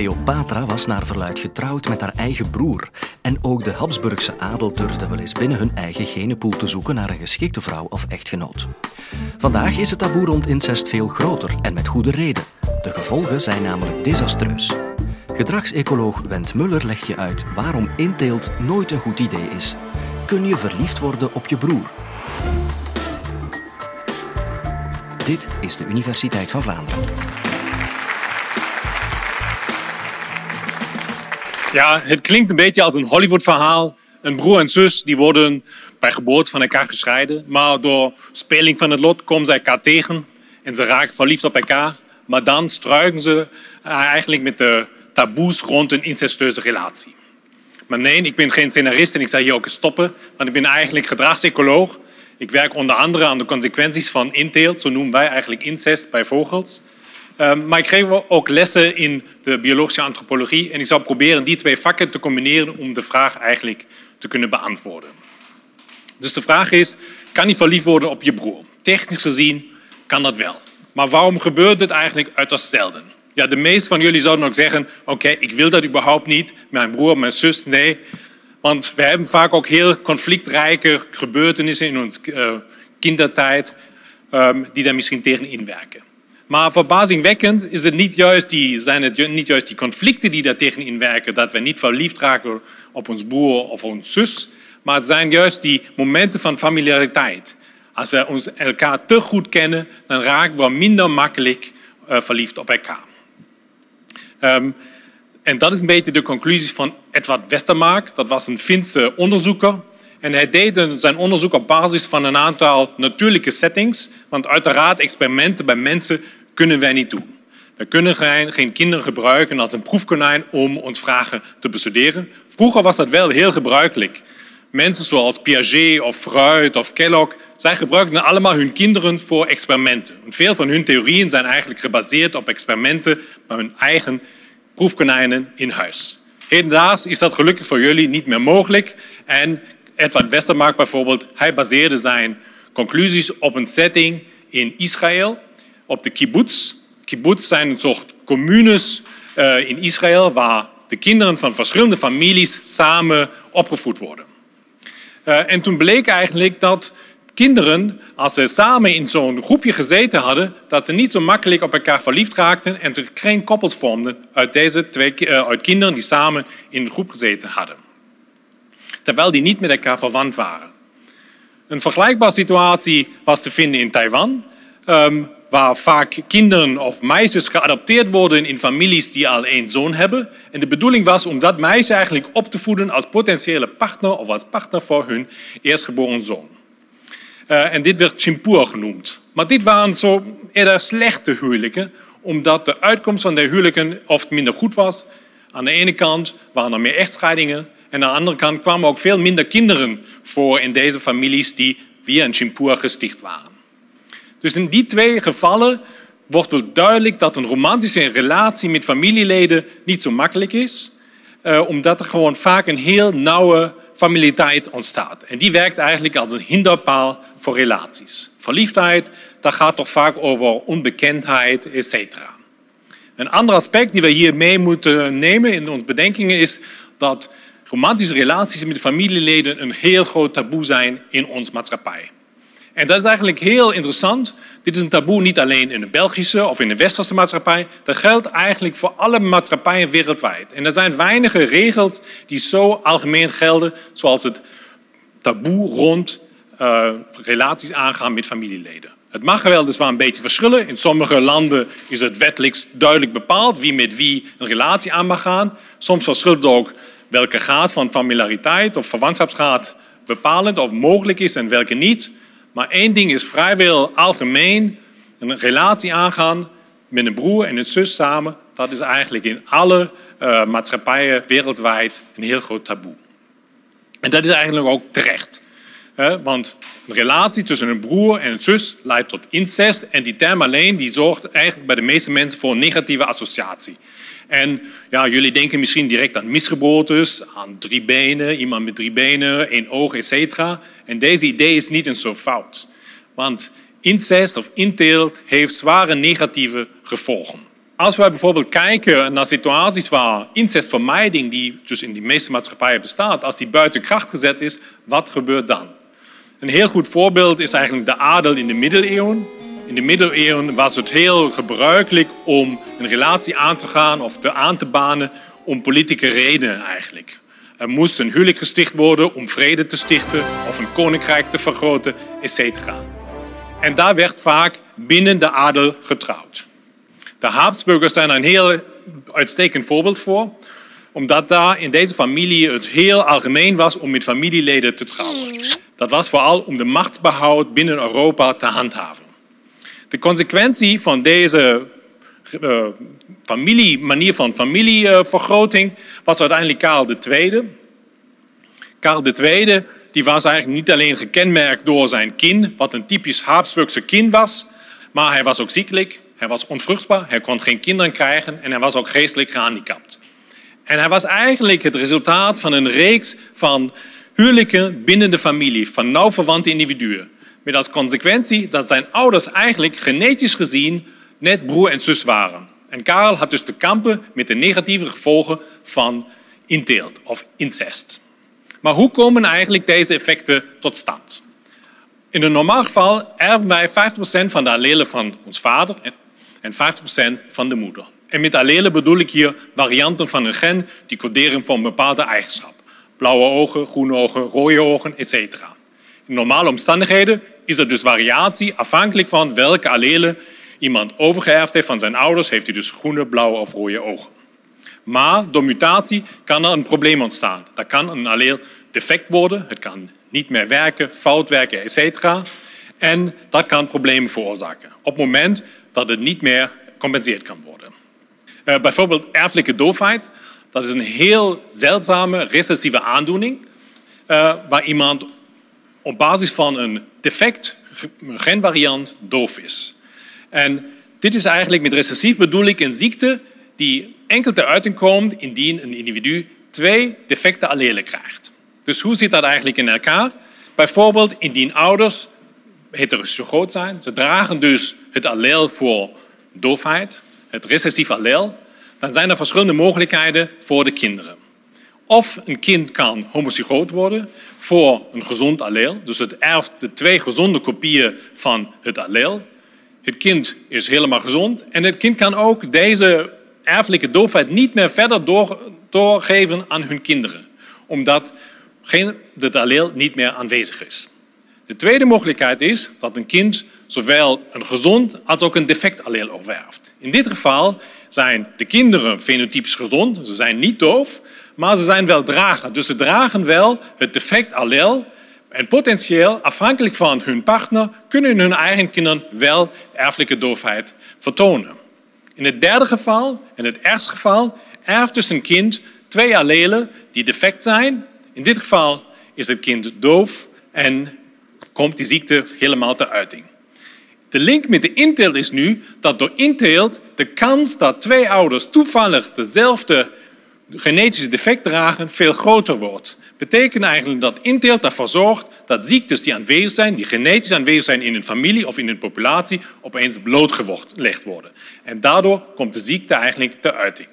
Cleopatra was naar verluid getrouwd met haar eigen broer. En ook de Habsburgse adel durfde wel eens binnen hun eigen genenpool te zoeken naar een geschikte vrouw of echtgenoot. Vandaag is het taboe rond incest veel groter en met goede reden. De gevolgen zijn namelijk desastreus. Gedragsecoloog Went Muller legt je uit waarom inteelt nooit een goed idee is. Kun je verliefd worden op je broer? Dit is de Universiteit van Vlaanderen. Ja, het klinkt een beetje als een Hollywood-verhaal. Een broer en zus die worden bij geboorte van elkaar gescheiden. Maar door speling van het lot komen ze elkaar tegen en ze raken verliefd op elkaar. Maar dan struiken ze eigenlijk met de taboes rond een incestueuze relatie. Maar nee, ik ben geen scenarist en ik zal hier ook stoppen, want ik ben eigenlijk gedragsecoloog. Ik werk onder andere aan de consequenties van inteelt, zo noemen wij eigenlijk incest bij vogels. Ehm, maar ik geef ook lessen in de biologische antropologie en ik zal proberen die twee vakken te combineren om de vraag eigenlijk te kunnen beantwoorden. Dus de vraag is, kan je verliefd worden op je broer? Technisch gezien kan dat wel. Maar waarom gebeurt het eigenlijk uiterst zelden? Ja, de meeste van jullie zouden ook zeggen, oké, ik wil dat überhaupt niet. Mijn broer, mijn zus, nee. Want we hebben vaak ook heel conflictrijke gebeurtenissen in onze uh, kindertijd um, die daar misschien tegen inwerken. Maar verbazingwekkend is het niet juist die, zijn het niet juist die conflicten die daar tegen inwerken, dat we niet verliefd raken op ons broer of ons zus, maar het zijn juist die momenten van familiariteit. Als we ons elkaar te goed kennen, dan raken we minder makkelijk uh, verliefd op elkaar. Um, en dat is een beetje de conclusie van Edward Westermark. Dat was een Finse onderzoeker. En hij deed zijn onderzoek op basis van een aantal natuurlijke settings. Want uiteraard, experimenten bij mensen kunnen wij niet doen. We kunnen geen kinderen gebruiken als een proefkonijn om ons vragen te bestuderen. Vroeger was dat wel heel gebruikelijk. Mensen zoals Piaget of Freud of Kellogg, zij gebruikten allemaal hun kinderen voor experimenten. En veel van hun theorieën zijn eigenlijk gebaseerd op experimenten bij hun eigen proefkonijnen in huis. Hedendaags is dat gelukkig voor jullie niet meer mogelijk. En Edward Westermark bijvoorbeeld, hij baseerde zijn conclusies op een setting in Israël, op de kibbutz. Kibbutz zijn een soort communes uh, in Israël waar de kinderen van verschillende families samen opgevoed worden. Uh, en toen bleek eigenlijk dat kinderen, als ze samen in zo'n groepje gezeten hadden, dat ze niet zo makkelijk op elkaar verliefd raakten en ze geen koppels vormden uit, deze twee, uh, uit kinderen die samen in een groep gezeten hadden. Terwijl die niet met elkaar verwant waren. Een vergelijkbare situatie was te vinden in Taiwan, um, waar vaak kinderen of meisjes geadopteerd worden in families die al één zoon hebben. En de bedoeling was om dat meisje eigenlijk op te voeden als potentiële partner of als partner voor hun eerstgeboren zoon. Uh, en dit werd chimpur genoemd. Maar dit waren zo eerder slechte huwelijken, omdat de uitkomst van de huwelijken oft minder goed was. Aan de ene kant waren er meer echtscheidingen en aan de andere kant kwamen ook veel minder kinderen voor in deze families die via een chimpur gesticht waren. Dus in die twee gevallen wordt wel duidelijk dat een romantische relatie met familieleden niet zo makkelijk is, uh, omdat er gewoon vaak een heel nauwe familiariteit ontstaat. En die werkt eigenlijk als een hinderpaal voor relaties. Verliefdheid, dat gaat toch vaak over onbekendheid, etc. Een ander aspect die we hier mee moeten nemen in onze bedenkingen is dat romantische relaties met familieleden een heel groot taboe zijn in onze maatschappij. En dat is eigenlijk heel interessant. Dit is een taboe niet alleen in de Belgische of in de westerse maatschappij. Dat geldt eigenlijk voor alle maatschappijen wereldwijd. En er zijn weinige regels die zo algemeen gelden, zoals het taboe rond uh, relaties aangaan met familieleden. Het mag wel dus wel een beetje verschillen. In sommige landen is het wettelijk duidelijk bepaald wie met wie een relatie aan mag gaan. Soms verschilt het ook welke graad van familiariteit of verwantschapsgraad bepalend of mogelijk is en welke niet. Maar één ding is vrijwel algemeen. Een relatie aangaan met een broer en een zus samen, dat is eigenlijk in alle uh, maatschappijen wereldwijd een heel groot taboe. En dat is eigenlijk ook terecht. Want een relatie tussen een broer en een zus leidt tot incest. En die term alleen die zorgt eigenlijk bij de meeste mensen voor een negatieve associatie. En ja, jullie denken misschien direct aan misgeboortes, aan drie benen, iemand met drie benen, één oog, etc. En deze idee is niet eens zo fout. Want incest of inteelt heeft zware negatieve gevolgen. als we bijvoorbeeld kijken naar situaties waar incestvermijding, die dus in de meeste maatschappijen bestaat, als die buiten kracht gezet is, wat gebeurt dan? Een heel goed voorbeeld is eigenlijk de adel in de middeleeuwen. In de middeleeuwen was het heel gebruikelijk om een relatie aan te gaan of te aan te banen om politieke redenen eigenlijk. Er moest een huwelijk gesticht worden om vrede te stichten of een koninkrijk te vergroten, etc. En daar werd vaak binnen de adel getrouwd. De Habsburgers zijn een heel uitstekend voorbeeld voor, omdat daar in deze familie het heel algemeen was om met familieleden te trouwen. Dat was vooral om de machtsbehoud binnen Europa te handhaven. De consequentie van deze uh, familie, manier van familievergroting was uiteindelijk Karel II. Karel II die was eigenlijk niet alleen gekenmerkt door zijn kin, wat een typisch Habsburgse kin was, maar hij was ook ziekelijk, hij was onvruchtbaar, hij kon geen kinderen krijgen en hij was ook geestelijk gehandicapt. En hij was eigenlijk het resultaat van een reeks van huwelijken binnen de familie, van nauw verwante individuen. Met als consequentie dat zijn ouders eigenlijk genetisch gezien net broer en zus waren. En Karel had dus te kampen met de negatieve gevolgen van inteelt of incest. Maar hoe komen eigenlijk deze effecten tot stand? In een normaal geval erven wij 50% van de allelen van ons vader en 50% van de moeder. En met allelen bedoel ik hier varianten van een gen die coderen voor een bepaalde eigenschap. Blauwe ogen, groene ogen, rode ogen, etc. In normale omstandigheden is er dus variatie afhankelijk van welke allelen iemand overgeërfd heeft van zijn ouders. Heeft hij dus groene, blauwe of rode ogen. Maar door mutatie kan er een probleem ontstaan. Dat kan een alleel defect worden, het kan niet meer werken, fout werken, etc. En dat kan problemen veroorzaken op het moment dat het niet meer gecompenseerd kan worden. Uh, bijvoorbeeld erfelijke doofheid. Dat is een heel zeldzame recessieve aandoening uh, waar iemand op basis van een defect genvariant doof is. En dit is eigenlijk met recessief bedoel ik een ziekte die enkel te uiting komt indien een individu twee defecte allelen krijgt. Dus hoe zit dat eigenlijk in elkaar? Bijvoorbeeld indien ouders heterozygoot zijn, ze dragen dus het alleel voor doofheid, het recessief alleel, dan zijn er verschillende mogelijkheden voor de kinderen. Of een kind kan homozygoot worden voor een gezond alleel, dus het erft de twee gezonde kopieën van het alleel. Het kind is helemaal gezond en het kind kan ook deze erfelijke doofheid niet meer verder doorgeven aan hun kinderen, omdat het alleel niet meer aanwezig is. De tweede mogelijkheid is dat een kind zowel een gezond als ook een defect alleel overerft. In dit geval zijn de kinderen fenotypisch gezond, ze zijn niet doof, maar ze zijn wel drager. Dus ze dragen wel het defect alleel en potentieel, afhankelijk van hun partner, kunnen hun eigen kinderen wel erfelijke doofheid vertonen. In het derde geval, in het ergste geval, erft dus een kind twee allelen die defect zijn. In dit geval is het kind doof en komt die ziekte helemaal ter uiting. De link met de inteelt is nu dat door inteelt de kans dat twee ouders toevallig dezelfde genetische defect dragen veel groter wordt. Betekent eigenlijk dat inteelt ervoor zorgt dat ziektes die aanwezig zijn, die genetisch aanwezig zijn in een familie of in een populatie, opeens blootgelegd worden. En daardoor komt de ziekte eigenlijk ter uiting.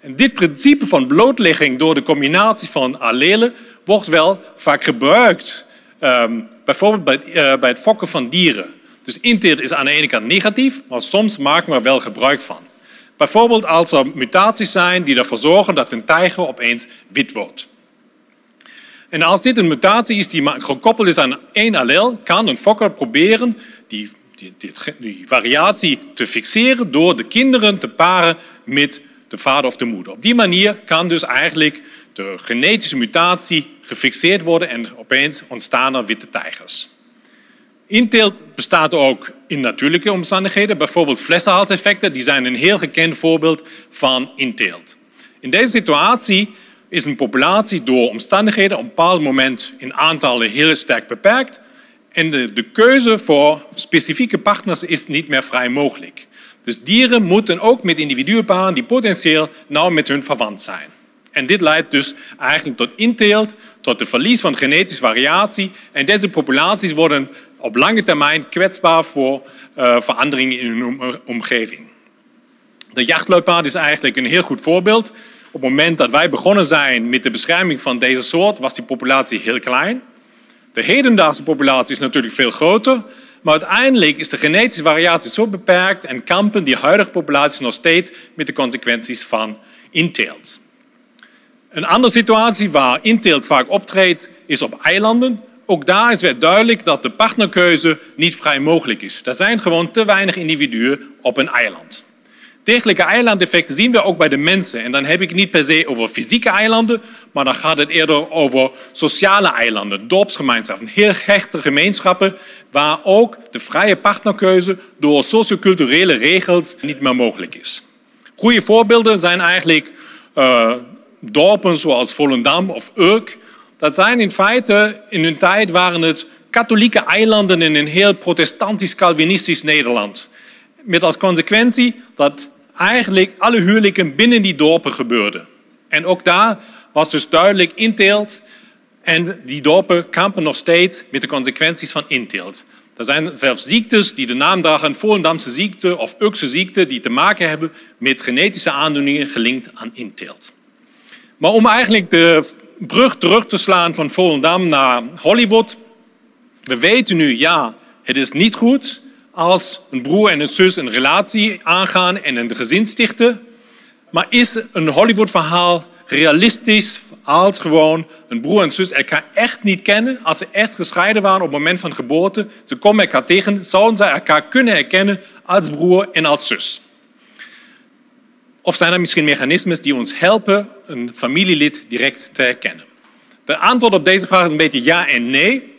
En dit principe van blootlegging door de combinatie van allelen wordt wel vaak gebruikt, um, bijvoorbeeld bij, uh, bij het fokken van dieren. Dus inteelt is aan de ene kant negatief, maar soms maken we er wel gebruik van. Bijvoorbeeld als er mutaties zijn die ervoor zorgen dat een tijger opeens wit wordt. En als dit een mutatie is die gekoppeld is aan één allel, kan een fokker proberen die, die, die, variatie te fixeren door de kinderen te paren met de vader of de moeder. Op die manier kan dus eigenlijk de genetische mutatie gefixeerd worden en opeens ontstaan er witte tijgers. Inteelt bestaat ook in natuurlijke omstandigheden, bijvoorbeeld flessenhalseffecten. Die zijn een heel gekend voorbeeld van inteelt. In deze situatie is een populatie door omstandigheden op een bepaald moment in aantallen heel sterk beperkt en de, de keuze voor specifieke partners is niet meer vrij mogelijk. Dus dieren moeten ook met individuen paren die potentieel nauw met hun verwant zijn. En dit leidt dus eigenlijk tot inteelt, tot het verlies van genetische variatie. En deze populaties worden op lange termijn kwetsbaar voor uh, veranderingen in hun omgeving. De jachtluipaard is eigenlijk een heel goed voorbeeld. Op het moment dat wij begonnen zijn met de bescherming van deze soort, was die populatie heel klein. De hedendaagse populatie is natuurlijk veel groter, maar uiteindelijk is de genetische variatie zo beperkt en kampen die huidige populatie nog steeds met de consequenties van inteelt. Een andere situatie waar inteelt vaak optreedt, is op eilanden. Ook daar is weer duidelijk dat de partnerkeuze niet vrij mogelijk is. Er zijn gewoon te weinig individuen op een eiland. Degelijke eilandeffecten zien we ook bij de mensen. En dan heb ik het niet per se over fysieke eilanden, maar dan gaat het eerder over sociale eilanden, dorpsgemeenschappen, heel hechte gemeenschappen, waar ook de vrije partnerkeuze door socioculturele regels niet meer mogelijk is. Goede voorbeelden zijn eigenlijk uh, dorpen zoals Volendam of Urk. Dat zijn in feite, in hun tijd waren het katholieke eilanden in een heel protestantisch-calvinistisch Nederland. Met als consequentie dat eigenlijk alle huwelijken binnen die dorpen gebeurden. En ook daar was dus duidelijk inteelt. En die dorpen kampen nog steeds met de consequenties van inteelt. Er zijn zelfs ziektes die de naam dragen, Volendamse ziekte of Ukse ziekte, die te maken hebben met genetische aandoeningen gelinkt aan inteelt. Maar om eigenlijk de brug terug te slaan van Volendam naar Hollywood. We weten nu, ja, het is niet goed als een broer en een zus een relatie aangaan en een gezin stichten. Maar is een Hollywood-verhaal realistisch als gewoon een broer en zus elkaar echt niet kennen, als ze echt gescheiden waren op het moment van geboorte, ze komen elkaar tegen, zouden ze elkaar kunnen herkennen als broer en als zus? Of zijn er misschien mechanismes die ons helpen een familielid direct te herkennen? De antwoord op deze vraag is een beetje ja en nee.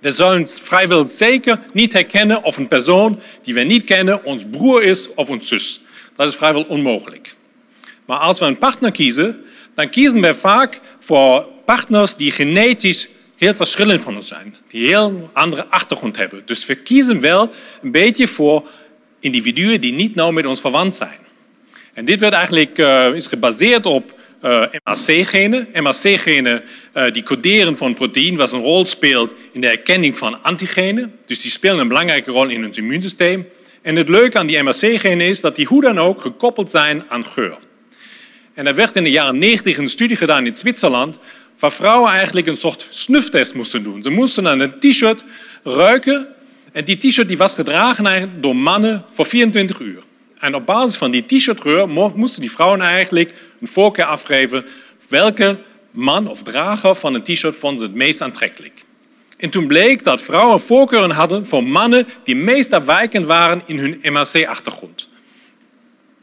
We zullen vrijwel zeker niet herkennen of een persoon die we niet kennen ons broer is of ons zus. Dat is vrijwel onmogelijk. Maar als we een partner kiezen, dan kiezen we vaak voor partners die genetisch heel verschillend van ons zijn, die een heel andere achtergrond hebben. Dus we kiezen wel een beetje voor individuen die niet nauw met ons verwant zijn. En dit werd eigenlijk, uh, is gebaseerd op uh, eh, MHC-genen. MHC-genen uh, die coderen voor een proteïne wat een rol speelt in de herkenning van antigenen. Dus die spelen een belangrijke rol in ons immuunsysteem. En het leuke aan die MHC-genen is dat die hoe dan ook gekoppeld zijn aan geur. En er werd in de jaren 90 een studie gedaan in Zwitserland waar vrouwen eigenlijk een soort snuftest moesten doen. Ze moesten aan een t-shirt ruiken en die t-shirt was gedragen door mannen voor 24 uur. En op basis van die t-shirtgeur moesten die vrouwen eigenlijk een voorkeur afgeven welke man of drager van een t-shirt vonden ze het meest aantrekkelijk. En toen bleek dat vrouwen voorkeuren hadden voor mannen die meest afwijkend waren in hun MHC-achtergrond.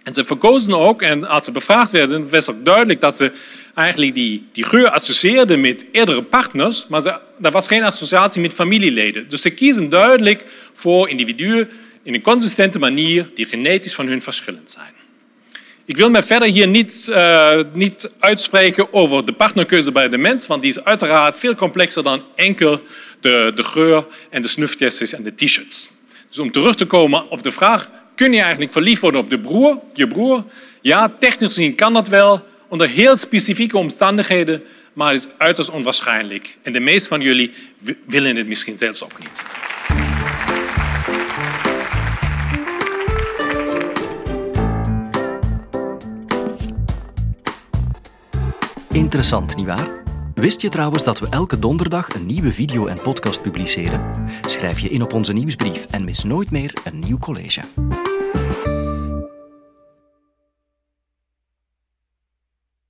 En ze verkozen ook, en als ze bevraagd werden, was ook duidelijk dat ze eigenlijk die, die geur associeerden met eerdere partners, maar ze, er was geen associatie met familieleden. Dus ze kiezen duidelijk voor individuen in een consistente manier die genetisch van hun verschillend zijn. Ik wil me verder hier niet, uh, niet uitspreken over de partnerkeuze bij de mens, want die is uiteraard veel complexer dan enkel de, de geur en de snuftestjes en de t-shirts. Dus om terug te komen op de vraag, kun je eigenlijk verliefd worden op de broer, je broer? Ja, technisch gezien kan dat wel, onder heel specifieke omstandigheden, maar het is uiterst onwaarschijnlijk. En de meeste van jullie willen het misschien zelfs ook niet. Interessant, nietwaar? Wist je trouwens dat we elke donderdag een nieuwe video en podcast publiceren? Schrijf je in op onze nieuwsbrief en mis nooit meer een nieuw college.